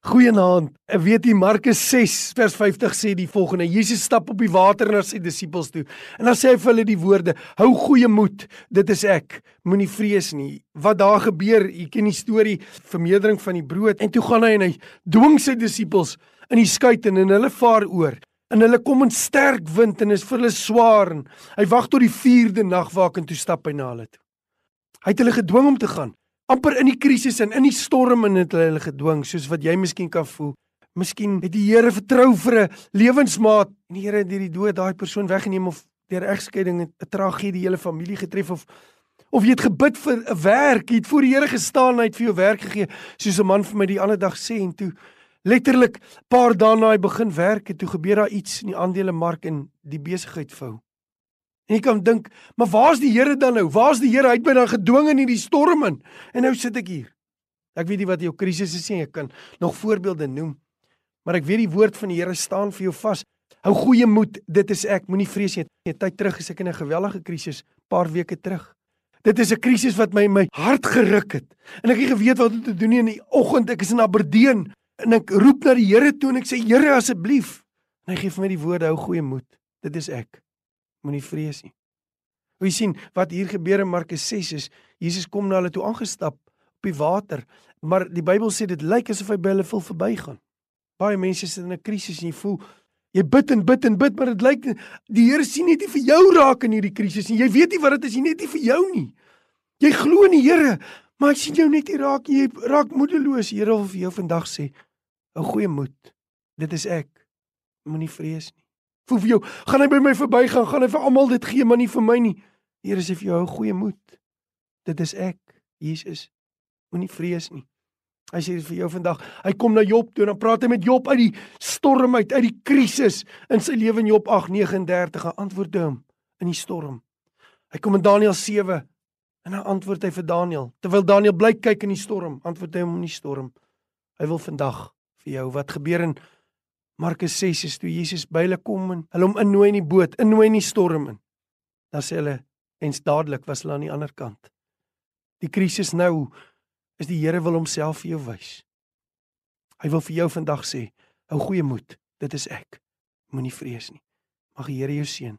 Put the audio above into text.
Goeienaand. Ek weet jy Markus 6 vers 50 sê die volgende: Jesus stap op die water na sy disippels toe. En dan sê hy vir hulle die woorde: Hou goeie moed, dit is ek. Moenie vrees nie. Wat daar gebeur, jy ken die storie, vermeerdering van die brood. En toe gaan hy en hy dwing sy disippels in die skei en hulle vaar oor. En hulle kom in sterk wind en is vir hulle swaar. En hy wag tot die 4de nag waak en toe stap hy na hulle toe. Hy het hulle gedwing om te gaan amper in die krisis en in die storm en het hulle gedwing soos wat jy miskien kan voel. Miskien het die Here vertrou vir 'n lewensmaat en die Here het hierdie dood daai persoon weggeneem of deur egskeiding 'n tragedie die hele familie getref of of jy het gebid vir 'n werk, jy het voor die Here gestaan en hy het vir jou werk gegee, soos 'n man vir my die ander dag sê en toe letterlik paar dae na hy begin werk het, toe gebeur daar iets in die aandelemark en die besigheid vou. En jy kan dink, maar waar's die Here dan nou? Waar's die Here? Hy het my dan gedwing in hierdie storm in. En nou sit ek hier. Ek weet nie wat jou krisis is nie. Ek kan nog voorbeelde noem. Maar ek weet die woord van die Here staan vir jou vas. Hou goeie moed. Dit is ek. Moenie vrees nie. 'n Tyd terug is ek in 'n gewellige krisis, paar weke terug. Dit is 'n krisis wat my my hart geruk het. En ek het geweet wat om te doen nie in die oggend. Ek is in Aberdeen en ek roep na die Here toe en ek sê Here asseblief. En hy gee vir my die woorde hou goeie moed. Dit is ek moenie vrees nie. Jy sien wat hier gebeur in Markus 6 is Jesus kom na hulle toe aangestap op die water, maar die Bybel sê dit lyk asof hy by hulle wil verbygaan. Baie mense sit in 'n krisis en jy voel jy bid en bid en bid, maar dit lyk die Here sien net nie vir jou raak in hierdie krisis nie. Jy weet nie wat dit is nie, net nie vir jou nie. Jy glo in die Here, maar hy sien jou net nie raak nie. Jy raak moedeloos. Here wil vir jou vandag sê, 'n goeie moed. Dit is ek. Moenie vrees nie voel vir jou, gaan hy by my verbygaan, gaan hy vir almal dit gee, maar nie vir my nie. Here sê vir jou, hou goeie moed. Dit is ek, Jesus. Moenie vrees nie. Hy sê vir jou vandag, hy kom na Job toe en dan praat hy met Job uit die storm uit, uit die krisis in sy lewe in Job 8:39 en antwoord hom in die storm. Hy kom in Daniël 7 en dan antwoord hy vir Daniël. Terwyl Daniël bly kyk in die storm, antwoord hy hom in die storm. Hy wil vandag vir jou wat gebeur in Markus 6 is toe Jesus by hulle kom en hulle hom innooi in die boot, innooi in die storm in. Dan sê hulle ens dadelik was hulle aan die ander kant. Die krisis nou is die Here wil homself vir jou wys. Hy wil vir jou vandag sê, hou goeie moed, dit is ek. Moenie vrees nie. Mag die Here jou seën.